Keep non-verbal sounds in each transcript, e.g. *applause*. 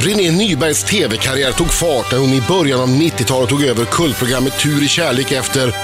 René Nybergs tv-karriär tog fart när hon i början av 90-talet tog över kultprogrammet Tur i kärlek efter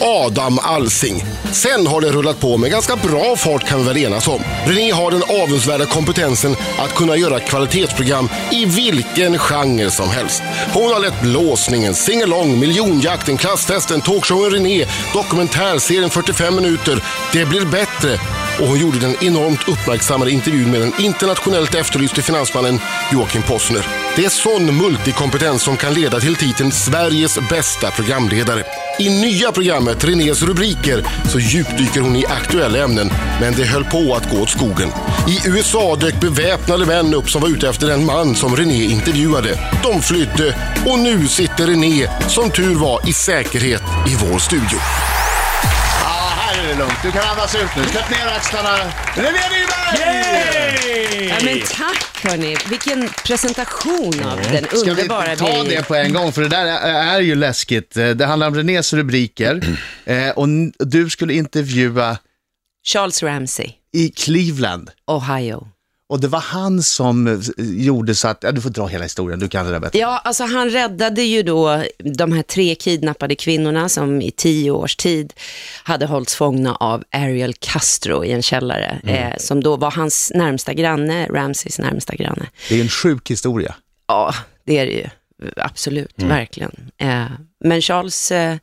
*laughs* Adam Alsing. Sen har det rullat på med ganska bra fart kan vi väl enas om. René har den avundsvärda kompetensen att kunna göra kvalitetsprogram i vilken genre som helst. Hon har lett Blåsningen, Singalong, Miljonjakten, Klassfesten, Talkshowen René, dokumentärserien 45 minuter, Det blir bättre och hon gjorde den enormt uppmärksammade intervjun med den internationellt efterlyste finansmannen Joakim Possner. Det är sån multikompetens som kan leda till titeln Sveriges bästa programledare. I nya programmet Renés rubriker så djupdyker hon i aktuella ämnen, men det höll på att gå åt skogen. I USA dök beväpnade män upp som var ute efter den man som René intervjuade. De flydde och nu sitter René, som tur var, i säkerhet i vår studio. Det lugnt. Du kan andas ut nu. Släpp ner axlarna. René Nyberg! Ja, men tack hörni, vilken presentation av den Ska vi underbara ta det på en gång? För det där är är ju läskigt. Eh, Det handlar om Renés rubriker. *clears throat* Eh, Och n- du skulle intervjua Charles Ramsey, i Cleveland. Ohio. Och det var han som eh, gjorde så att, ja, du får dra hela historien, du kan det där bättre. Ja, alltså han räddade ju då de här tre kidnappade kvinnorna som i tio års tid hade hållits fångna av Ariel Castro i en källare, eh, som då var hans närmsta granne, Ramseys närmsta granne. Det är en sjuk historia. Ja, det är det ju. Absolut, verkligen. Eh, men Charles eh,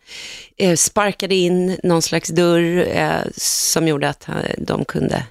eh, sparkade in någon slags dörr eh, som gjorde att han, de kunde eh,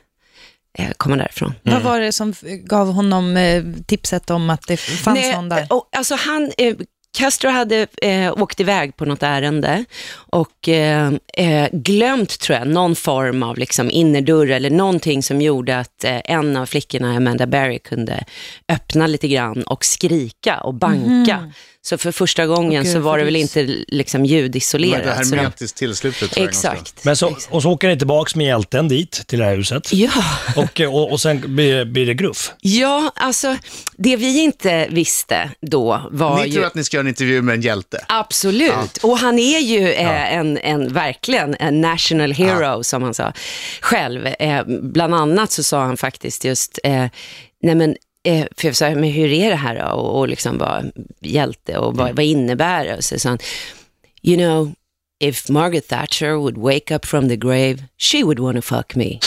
komma därifrån. Vad var det som gav honom eh, tipset om att det fanns Nej, någon där? Och, alltså han, eh, Castro hade eh, åkt iväg på något ärende och eh, eh, glömt, tror jag, någon form av liksom innerdörr eller någonting som gjorde att eh, en av flickorna, Amanda Berry, kunde öppna lite grann och skrika och banka. Så för första gången gud, så var det väl inte liksom var ljudisolerat. det de- hermetiskt tillslutet. jag någonstans. Exakt. Men så, och så åker ni tillbaks med hjälten dit, till det här huset. Ja. Och, och, och sen blir, blir det gruff. ja, alltså det vi inte visste då var Ni ju... tror att ni ska göra en intervju med en hjälte. Absolut, och han är ju eh, en, en, verkligen en national hero som han sa själv. Eh, bland annat så sa han faktiskt just, eh, nej men, för jag sa, men hur är det här då? Och, och liksom vara hjälte och vad, vad innebär det? Och så sa han, you know, if Margaret Thatcher would wake up from the grave, she would wanna fuck me. *laughs*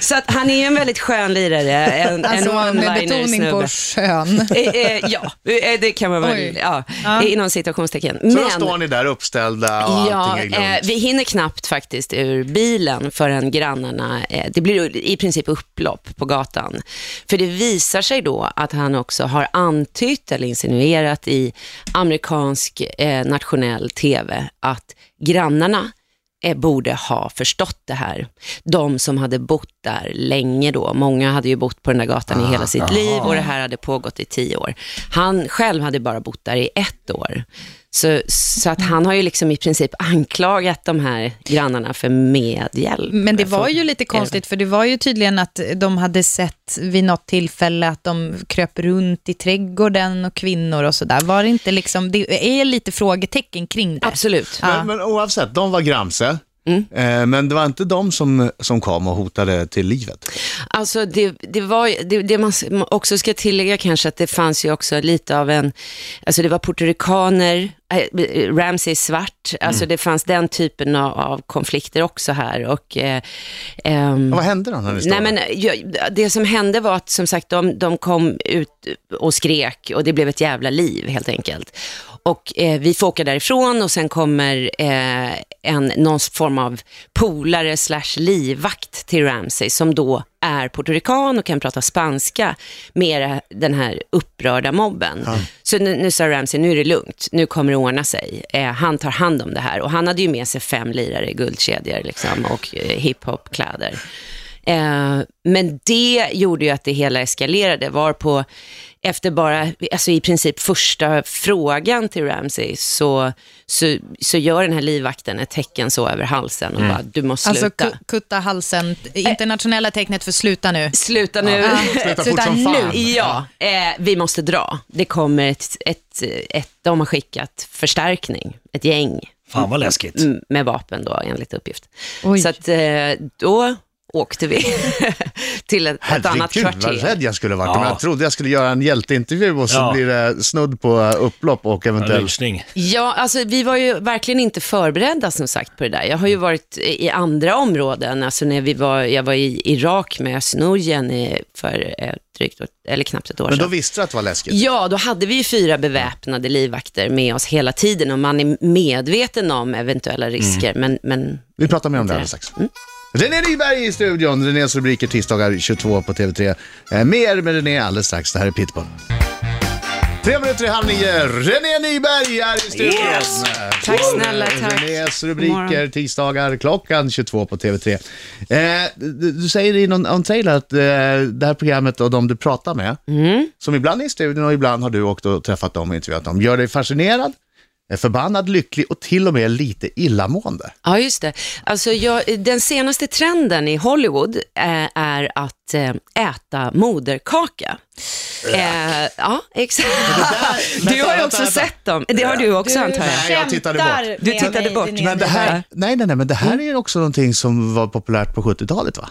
så att han är en väldigt skön lirare, en, Alltså en med betoning snubbe. på skön. Eh, eh, ja, eh, det kan man väl, ja, Ja. inom citationstecken. Så då Men, står ni där uppställda och ja, allting är eh, lugnt. vi hinner knappt faktiskt ur bilen förrän grannarna, det blir i princip upplopp på gatan. För det visar sig då att han också har antytt eller insinuerat i amerikansk eh, nationell tv att grannarna eh, borde ha förstått det här. De som hade bott där länge då, många hade ju bott på den där gatan i hela sitt liv och det här hade pågått i tio år. Han själv hade bara bott där i ett år. Så, så att han har ju liksom i princip anklagat de här grannarna för medhjälp. Men det var ju lite konstigt, för det var ju tydligen att de hade sett vid något tillfälle att de kröp runt i trädgården och kvinnor och sådär. Var det inte liksom, det är lite frågetecken kring det. Absolut. Ja. Men, men oavsett, de var gramse. Mm. Eh, men det var inte de som, som kom och hotade till livet. Alltså det, det var det, det man också ska tillägga kanske att det fanns ju också lite av en, alltså det var puertoricaner, äh, Ramsey är svart, alltså det fanns den typen av, av konflikter också här och eh, ehm, Vad hände då när ni Nej, men, det som hände var att som sagt, de, de kom ut och skrek och det blev ett jävla liv helt enkelt. Och eh, vi får åka därifrån och sen kommer eh, en, någon form av polare slash livvakt till Ramsey som då är puertorican och kan prata spanska med den här upprörda mobben. Så nu, nu sa Ramsey, nu är det lugnt, nu kommer det ordna sig. Eh, han tar hand om det här och han hade ju med sig fem lirare i guldkedjor liksom, och eh, hiphop-kläder. Eh, men det gjorde ju att det hela eskalerade, var på efter bara, alltså i princip första frågan till Ramsey så, så, så gör den här livvakten ett tecken så över halsen och bara, du måste Alltså sluta. ku- kutta halsen, internationella tecknet för sluta nu. Sluta nu. Ja. *laughs* Sluta fort som fan. nu. Ja, eh, vi måste dra. Det kommer ett, ett, ett, de har skickat förstärkning, ett gäng Fan vad läskigt. med vapen då enligt uppgift. Oj. Så att eh, då åkte vi *laughs* till ett, ett annat Herregud vad kvarter. rädd jag skulle varit. Ja. Jag trodde jag skulle göra en hjälteintervju och så Ja. blir det snudd på upplopp och eventuellt... Lysning. Ja, alltså vi var ju verkligen inte förberedda som sagt på det där. Jag har ju varit i andra områden, alltså när vi var, jag var i Irak med Snurjen för eh, drygt, ett- eller knappt ett år Men då sedan. visste du att det var läskigt? Ja, då hade vi ju fyra beväpnade livvakter med oss hela tiden och man är medveten om eventuella risker, men, men Vi pratar mer om det alldeles strax. René Nyberg i studion, Renés rubriker tisdagar 22 på TV3. Eh, mer med René alldeles strax, det här är Pitbull. Tre minuter i halv nio, René Nyberg är i studion. Yes. Tack snälla, tack. Renés God rubriker morgon. tisdagar klockan 22 på TV3. Eh, du, du säger i någon, någon trailer att eh, det här programmet och de du pratar med, Mm. som ibland är i studion och ibland har du åkt och träffat dem och intervjuat dem, gör dig fascinerad, förbannad, lycklig och till och med lite illamående. Ja, just det. Alltså, jag, den senaste trenden i Hollywood eh, är att eh, äta moderkaka. Eh, ja, exakt. *laughs* Du har ju också vänta. sett dem. Det har du också antar jag. Nej, jag tittade bort. Du tittade bort. Men det här, nej, nej, nej, men det här är också någonting som var populärt på 70-talet va?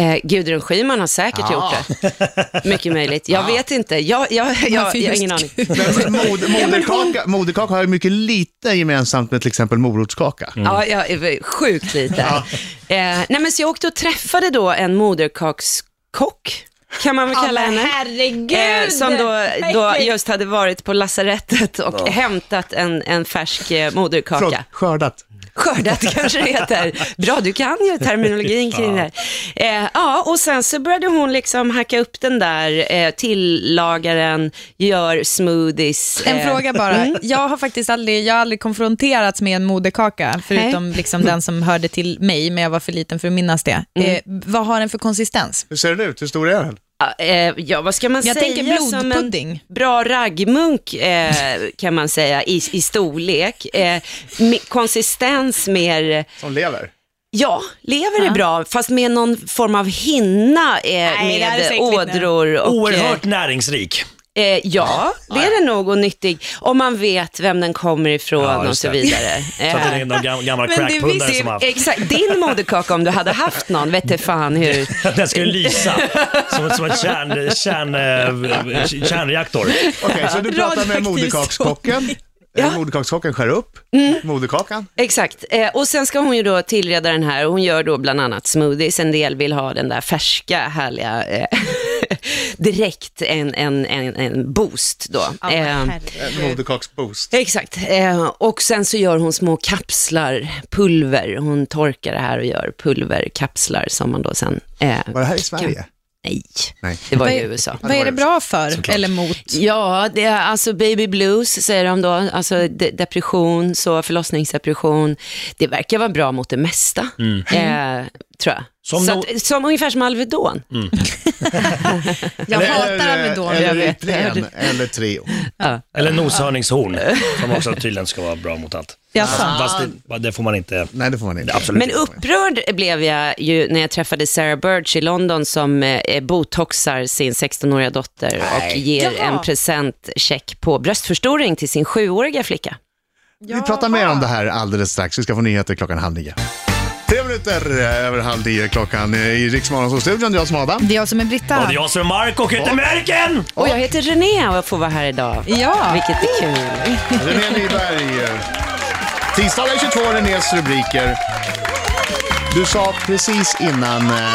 Eh, Gudrun Schyman har säkert Ja. gjort det. Mycket möjligt. Jag vet inte. Jag, jag, jag, jag, har ingen aning. Men mod, *laughs* moderkaka, moderkaka har ju mycket lite gemensamt med till exempel morotskaka. Ja, ja, sjukt lite. *laughs* Eh, nej, men så jag åkte och träffade då en moderkakskock, kan man väl Ja, kalla henne. herregud! Eh, som då, då just hade varit på lasarettet och hämtat en, en färsk eh, Förlåt, moderkaka. skördat. Skördat *laughs* kanske det heter. Bra, du kan ju terminologin kring det här. Eh, ja, och sen så började hon liksom hacka upp den där, eh, tillagar den, gör smoothies. En eh, fråga bara. Jag har faktiskt aldrig, jag har aldrig konfronterats med en moderkaka, förutom liksom den som hörde till mig, men jag var för liten för att minnas det. Eh, vad har den för konsistens? Hur ser den ut? Hur stor är den? Ja, eh, ja, vad ska man Jag säga? tänker Som en bra raggmunk eh, kan man säga i, i storlek. Eh, med konsistens mer, Som lever? ja, lever är bra, fast med någon form av hinna eh, är med ådror. Och, Oerhört näringsrik. Eh, ja, det är det nog och nyttig. Om man vet vem den kommer ifrån Ja, och just så det. vidare. Så att det är Eh, någon gam- gammal Men det crackpundare visste- som har... Exakt, din moderkaka om du hade haft någon, vet du fan hur. *laughs* Den ska ju lysa som, som en kärn, kärn, eh, kärnreaktor. Okej, så du pratar med Radioaktiv moderkakskocken. Ja. Ja. Moderkakskocken skär upp moderkakan. Exakt, eh, och sen ska hon ju då tillreda den här och hon gör då bland annat smoothies. En del vill ha den där färska, härliga, eh, *laughs* direkt en, en, en, en boost då. Men Eh, moderkaksboost. Exakt, eh, och sen så gör hon små kapslar, pulver. Hon torkar det här och gör pulverkapslar som man då sen... Eh, Var det här i Sverige? nej, Nej. det var i USA. Vad är det bra för, Såklart. eller mot? Ja, det är alltså baby blues säger de då, alltså de depression, så förlossningsdepression. Det verkar vara bra mot det mesta, eh, tror jag. Som så no- att, som ungefär som Alvedon. *laughs* Jag hatar Alvedon. Eller. Ipren, eller Treo. Eller noshörningshorn, som också tydligen ska vara bra mot allt. Jaså? Fast det, det får man inte... Nej, det får man inte. Absolut Men upprörd blev jag ju när jag träffade Sarah Birch i London som eh, botoxar sin 16-åriga dotter och ger Jaha. en presentcheck på bröstförstoring till sin sjuåriga flicka. Vi pratar mer om det här alldeles strax. Vi ska få nyheter klockan halv nio. Tre minuter över halv nio klockan i Riksmorgonsolstudion. Jag som Adam. Det är jag som är Britta. Och det är jag som är Mark och heter Märken! Och jag heter René och får vara här idag. Ja. Vilket är kul. René Nyberg. Tisdagen 22, Renés rubriker. Du sa precis innan, eh,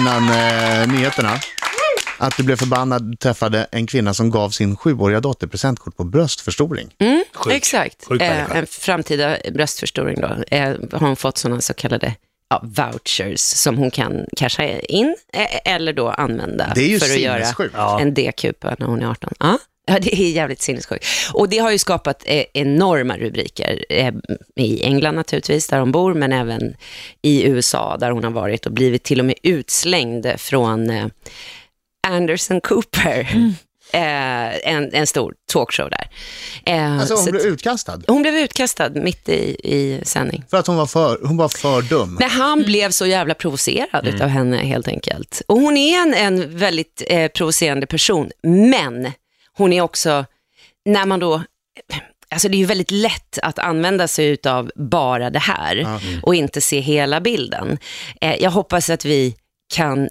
innan eh, nyheterna att du blev förbannad träffade en kvinna som gav sin sjuåriga dotter presentkort på bröstförstoring. Sjuk. Exakt. Sjuk eh, en framtida bröstförstoring då. Eh, har hon fått sådana så kallade ja, vouchers som hon kan casha in eh, eller då använda Det är ju för att göra. Ja. en D-kupa när hon är 18. Ja. Ja, det är jävligt sinnessjukt. Och det har ju skapat eh, enorma rubriker eh, i England naturligtvis, där hon bor, men även i USA, där hon har varit och blivit till och med utslängd från eh, Anderson Cooper, eh, en, en stor talkshow där. Eh, Alltså så hon blev utkastad hon blev utkastad mitt i, i sändning. för att hon var för, hon var för dum. Men han blev så jävla provocerad av henne helt enkelt. Och hon är en, en väldigt eh, provocerande person, men hon är också, när man då Alltså det är ju väldigt lätt att använda sig av bara det här och inte se hela bilden. Eh, jag hoppas att vi kan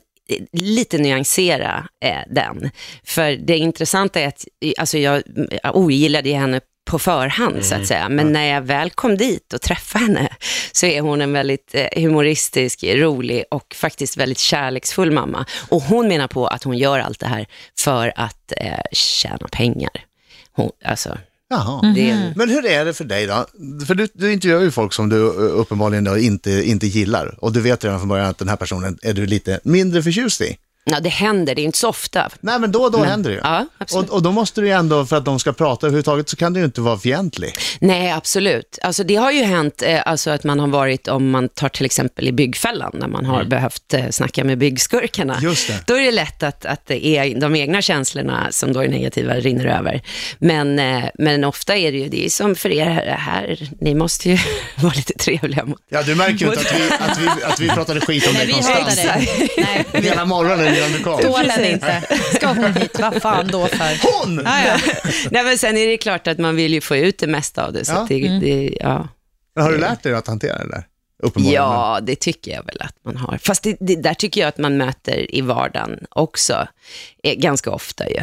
lite nyansera eh, den. För det intressanta är att alltså jag, jag ogillade henne på förhand så att säga. Men när jag väl kom dit och träffade henne så är hon en väldigt eh, humoristisk, rolig och faktiskt väldigt kärleksfull mamma. Och hon menar på att hon gör allt det här för att eh, tjäna pengar. Hon, alltså, Jaha. det är, Men hur är det för dig då? För du, du intervjuar ju folk som du uppenbarligen då inte, inte gillar. Och du vet redan från början att den här personen är du lite mindre förtjust i. ja, det händer, det är inte så ofta. Nej, men då och då händer det ju. Ja, absolut. och, och då måste du ju ändå, för att de ska prata överhuvudtaget, så kan du ju inte vara fientlig. Nej, absolut. Alltså, det har ju hänt eh, alltså, att man har varit, om man tar till exempel i byggfällan, när man har behövt eh, snacka med byggskurkarna. Mm. Just det. Då är det lätt att, att det är de egna känslorna som då är negativa rinner över. Men, eh, men ofta är det ju, det är som för er här, här ni måste ju *laughs* vara lite trevliga mot Ja, du märker ju inte att vi, att vi, att vi pratade skit om Nej, dig vi konstant. hatar dig. *laughs* Nej, Hela morgonen du kom. tål den inte. Ska hon hit? Vad fan då för? Hon! Ja, ja. Nej, men sen är det klart att man vill ju få ut det mesta av det. Så Ja. att det, det, ja. Men har du lärt dig att hantera det där? Ja, det tycker jag väl att man har. Fast det, det, där tycker jag att man möter i vardagen också, eh, ganska ofta ju.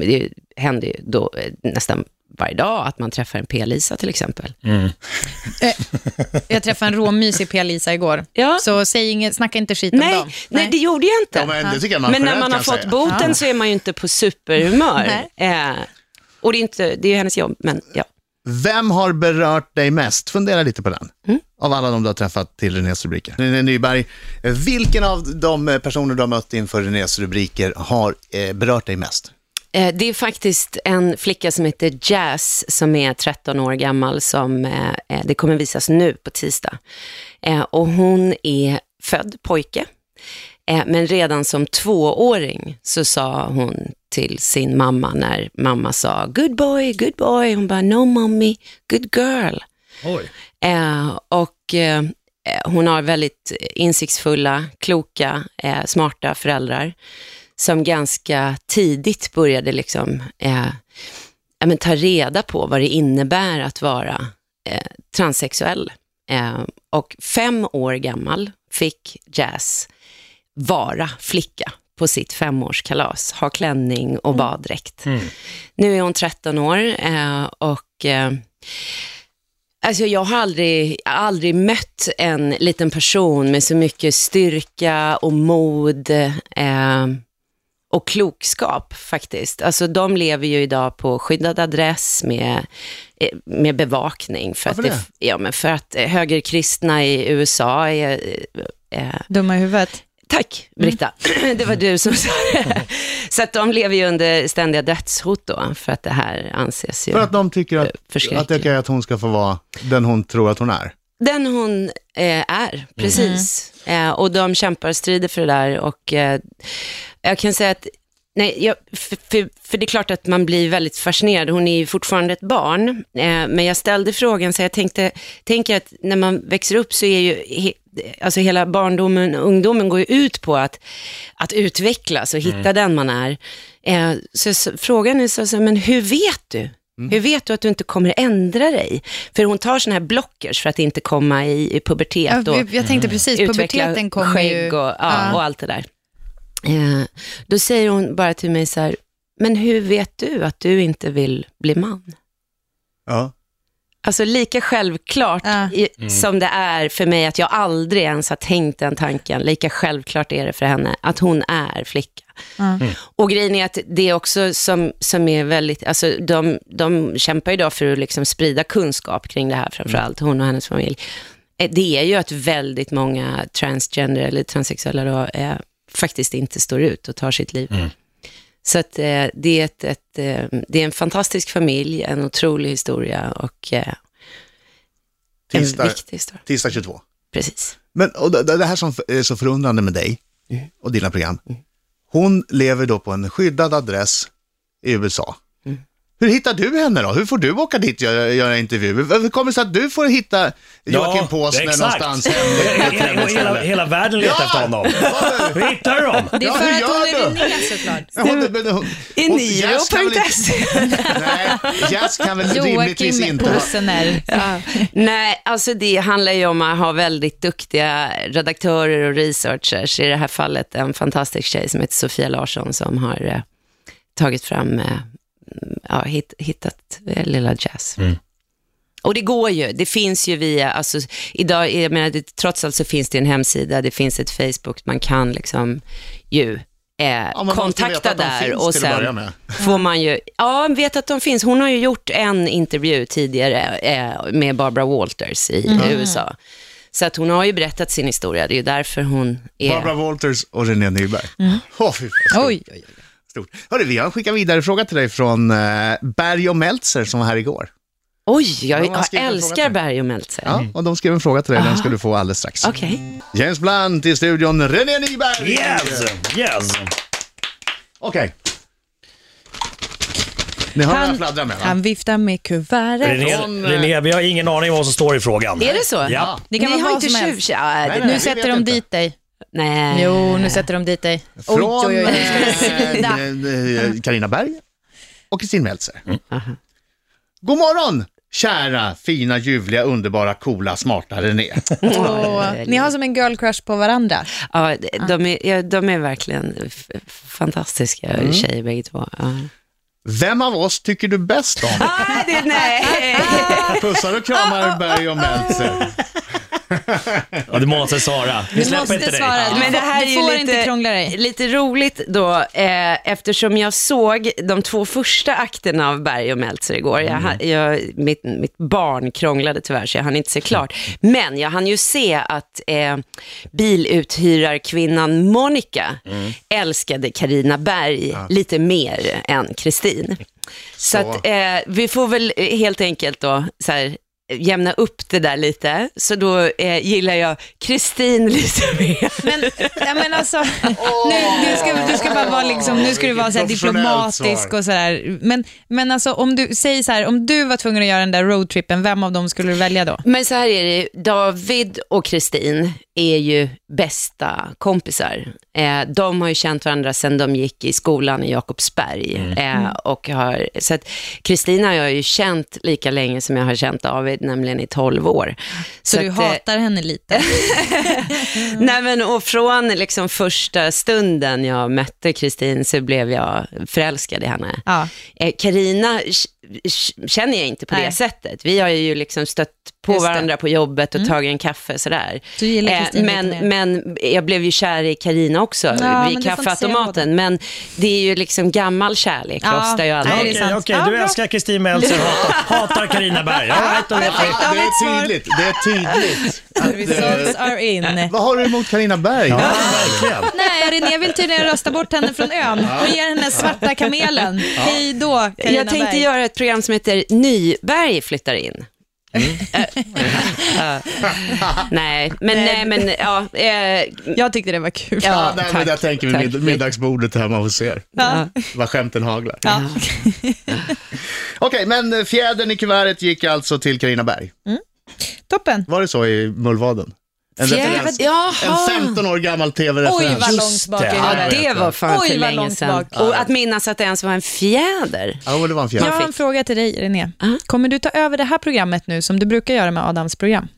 Det händer ju då eh, nästan varje dag att man träffar en P-Lisa till exempel. *laughs* Jag träffade en råmysig Pia-Lisa igår. Ja. Så säg inget, snacka inte skit om Nej, dem. nej, det gjorde jag inte. Ja, men det tycker jag man Men när man har fått säga. boten Ja. så är man ju inte på superhumör. eh, och det är, inte, det är ju hennes jobb, men ja. Vem har berört dig mest? Fundera lite på den. Mm. Av alla de du har träffat till Renés rubriker. René Nyberg, eh, vilken av de eh, personer du har mött inför Renés rubriker har eh, berört dig mest? Eh, Det är faktiskt en flicka som heter Jazz som är 13 år gammal som eh, eh, det kommer visas nu på tisdag. Och hon är född pojke. Men redan som tvååring så sa hon till sin mamma när mamma sa good boy, good boy. Hon bara no mommy, good girl. Oj. Och hon har väldigt insiktsfulla, kloka, smarta föräldrar som ganska tidigt började liksom, eh, ja, men ta reda på vad det innebär att vara eh, transsexuell. Eh, och fem år gammal fick Jazz vara flicka på sitt femårskalas, ha klänning och baddräkt. Nu är hon 13 år eh, och eh, Alltså jag har aldrig, aldrig mött en liten person med så mycket styrka och mod eh, och klokskap faktiskt. Alltså de lever ju idag på skyddad adress med, eh, med bevakning. För Varför att ja, men för att eh, högerkristna i USA är... Eh, Dumma i huvudet. Tack, Britta. *clears throat* Det var du som sa det. *laughs* Så att de lever ju under ständiga dödshot då, för att det här anses ju... För att de tycker att, att, det är att hon ska få vara den hon tror att hon är. Den hon eh, är, precis. Eh, och de kämpar och strider för det där. Och eh, jag kan säga att, nej, jag, för, för, för det är klart att man blir väldigt fascinerad. Hon är ju fortfarande ett barn. Eh, men jag ställde frågan, så jag tänkte, tänker att när man växer upp så är ju, he, alltså hela barndomen, ungdomen går ju ut på att, att utvecklas och hitta den man är. Eh, så, så frågan är så, så, men hur vet du? Hur vet du att du inte kommer ändra dig? För hon tar sådana här blockers för att inte komma i, i pubertet Ja, och jag, jag tänkte precis, utveckla puberteten kommer skägg ju... och, ja, och allt det där. Eh, då säger hon bara till mig så här, men hur vet du att du inte vill bli man? Ja. Alltså lika självklart Ja. i, som det är för mig att jag aldrig ens har tänkt den tanken, lika självklart är det för henne att hon är flicka. Och grejen är att det är också som, som är väldigt, alltså de, de kämpar idag för att liksom sprida kunskap kring det här, framförallt hon och hennes familj. Eh, Det är ju att väldigt många transgender eller transsexuella då, eh, faktiskt inte står ut och tar sitt liv. Så att, eh, det, är ett, ett, eh, det är en fantastisk familj, en otrolig historia och eh, en Tisdag, viktig historia. tisdag 22. Precis. Men och det, det här som är så förundrande med dig och dina program. Hon lever då på en skyddad adress i USA. Hur hittar du henne då? Hur får du åka dit och göra, göra intervjuer? Hur kommer det sig att du får hitta Joakim Påsner exakt. någonstans *laughs* ett Hela, hela, världen letar Ja. efter honom. Hur hittar du dem? Det är Ja, för att hon är? Linnea såklart. Ja, hon- men hon- hon- Jazz kan väl inte- Eniro.se. *laughs* Nej, Jazz kan väl rimligtvis Joakim inte ha... Posener. Nej, alltså det handlar ju om att ha väldigt duktiga redaktörer och researchers. I det här fallet en fantastisk tjej som heter Sofia Larsson som har eh, tagit fram, eh, ja, hit, hittat eh, lilla jazz. Och det går ju, det finns ju via, alltså idag, jag menar, det, trots allt så finns det en hemsida, det finns ett Facebook, man kan liksom ju eh, Ja, kontakta där finns och sen med. får man ju, ja, vet att de finns. Hon har ju gjort en intervju tidigare eh, med Barbara Walters i Mm. USA. Så att hon har ju berättat sin historia, det är ju därför hon är... Barbara Walters och René Nyberg. Fy fan, Oj, oj, oj. Stort. Hörru, vi har en skickat vidare fråga till dig från eh, Berg och Meltzer som var här igår. Oj, jag, jag älskar. Berg och Meltzer. Ja, och de skrev en fråga till dig, den ska du få alldeles strax. Okej. James Blunt i studion, René Nyberg! Yes, yes. Okej. Ni hör vad jag Han, fladdrar med va? han viftar med kuvertet. René, Från, eh, René, vi har ingen aning om vad som står i frågan. Är det så? Ja. Det kan Ni vara har vad inte som helst. Nej, nej. Nu vi sätter vet de inte. dit dig. Nej. Jo, nu sätter de dit dig. Från oj, oj, det svida. eh, Carina Berg och Kristin Meltzer. Mm. God morgon, kära, fina, ljuvliga, underbara, coola, smarta René. Och ni har som en girl crush på varandra. Ja, de är, ja, de är verkligen f- fantastiska Mm. tjejer bägge två. Ja. Vem av oss tycker du bäst om? Ah, det, nej. Pussar och kramar Berg och Meltzer. Ja, du måste svara. Vi Du släpper måste inte dig. svara. Du, Men det här du är får inte lite, krångla dig. lite roligt då, eh, eftersom jag såg de två första akterna av Berg och Meltzer igår. Jag, ha- jag, mitt, mitt barn krånglade tyvärr, så jag hann inte se klart. Men jag hann ju se att eh, biluthyrarkvinnan Monica älskade Karina Berg lite mer än Kristin. Så, Så. att eh, vi får väl helt enkelt då så här, jämna upp det där lite. Så då eh, gillar jag Kristin lite mer. Men, ja, men alltså, nu, du, ska, du ska bara vara liksom, nu ska du vara så här diplomatisk och sådär. Men, men alltså om du säger så här, om du var tvungen att göra den där roadtrippen, vem av dem skulle du välja då? Men så här är det, David och Kristin är ju bästa kompisar. Eh, de har ju känt varandra sedan de gick i skolan i Jakobsberg. Eh, och har, så att Kristina har jag ju känt lika länge som jag har känt David, nämligen i 12 år. Så, du att, eh, hatar henne lite? *laughs* *laughs* Nej, men, och från liksom första stunden jag mötte Kristin så blev jag förälskad i henne. Ja. Eh, känner jag inte på Nej. det sättet. Vi har ju liksom stött på Just det. Mm. varandra på jobbet och tagit en kaffe sådär. Du gillar Eh, men, men jag blev ju kär i Karina också Ja, men vid inte kaffeautomaten. Men det är ju liksom gammal kärlek, Ja. rostar ju aldrig. Okej, okej, Ja, du älskar Kristin Meltzer, hatar, *laughs* hatar Carina Berg. Right, det är tydligt, det är tydligt. *laughs* Results are in. Vad har du emot Carina Berg? Ja, verkligen. Nej, René vill tydligen rösta bort henne från ön och ge henne svarta kamelen. Hej då, Carina Jag tänkte Berg. göra ett program som heter Nyberg flyttar in. Eh, *laughs* eh, nej, men, nej, men ja. Eh, Jag tyckte det var kul. Ja, ja nej, men tack, där tänker vi tack. mid- middagsbordet hemma hos er. Ja. Vad skämten haglar. Ja. *laughs* Okej, men eh, fjädern i kuvertet gick alltså till Carina Berg. Toppen. Var det så i Mullvaden? En, referens, en 15 år gammal Oj, tv-referens. vad Just långt bak det. Ja, det var fan Oj, för vad länge långt sedan. bak. Och att minnas att det ens var en fjäder. Ja, det var en fjäder. Jag har en fråga till dig, René. Ja. Kommer du ta över det här programmet nu, som du brukar göra med Adams program?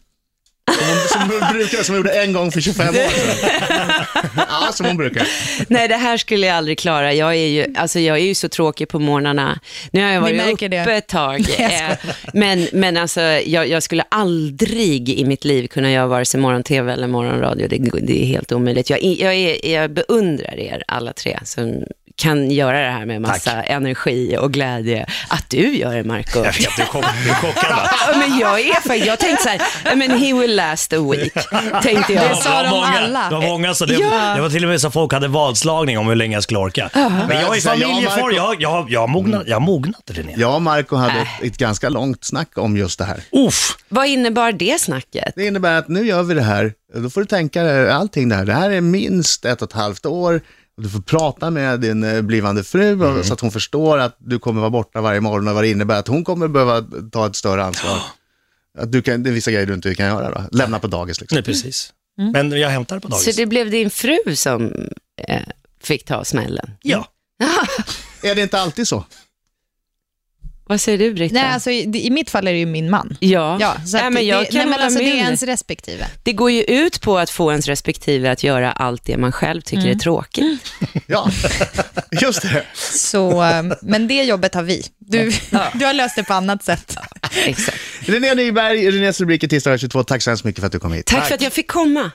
Som hon, som hon brukar, som hon gjorde en gång för 25 år sedan. *laughs* Ja, som hon brukar. Nej, det här skulle jag aldrig klara. Jag är ju, alltså, jag är ju så tråkig på morgnarna. Nu har jag varit uppe det. ett tag. *laughs* Eh, men, men alltså, jag, jag skulle aldrig i mitt liv kunna göra vare sig morgon-tv eller morgonradio. Det, det är helt omöjligt. Jag, jag, är, jag beundrar er alla tre som kan göra det här med massa energi och glädje. Att du gör det, Marco. Jag vet, du är är chockad men jag är faktiskt, jag tänkte så här, "Ja, men he will last a week, *laughs* tänkte jag. Det sa de många, alla. Det var många så det, Ja. det var till och med så folk hade vadslagning om hur länge jag skulle orka. Men jag är Så här, jag och familjefar, Marco- jag, jag, jag, har mognat, jag har mognat René. Jag och Marco hade Äh. ett, ett ganska långt snack om just det här. Uff, Vad innebar det snacket? Det innebär att nu gör vi det här, då får du tänka dig allting det här. Det här är minst ett och ett halvt år. Du får prata med din eh, blivande fru Mm. så att hon förstår att du kommer vara borta varje morgon och vad det innebär att hon kommer behöva ta ett större ansvar. Att du kan, det är vissa grejer du inte kan göra då. Lämna på dagis liksom. Nej, precis. Men jag hämtar på dagis. Så det blev din fru som eh, fick ta smällen? Ja. Är det inte alltid så? Vad säger du Britta? Nej, alltså, i, i mitt fall är det ju min man. ja, Ja, så nej, men jag det, kan nej, men alltså, det är ens respektive. Det går ju ut på att få ens respektive att göra allt det man själv tycker Mm. är tråkigt. *laughs* Ja, *laughs* just det. Så, eh, men det jobbet har vi. Du, *laughs* du har löst det på annat sätt. Exakt. René Nyberg, Renés rubriker tisdagar 22. Tack så hemskt mycket för att du kom hit. Tack för att jag fick komma.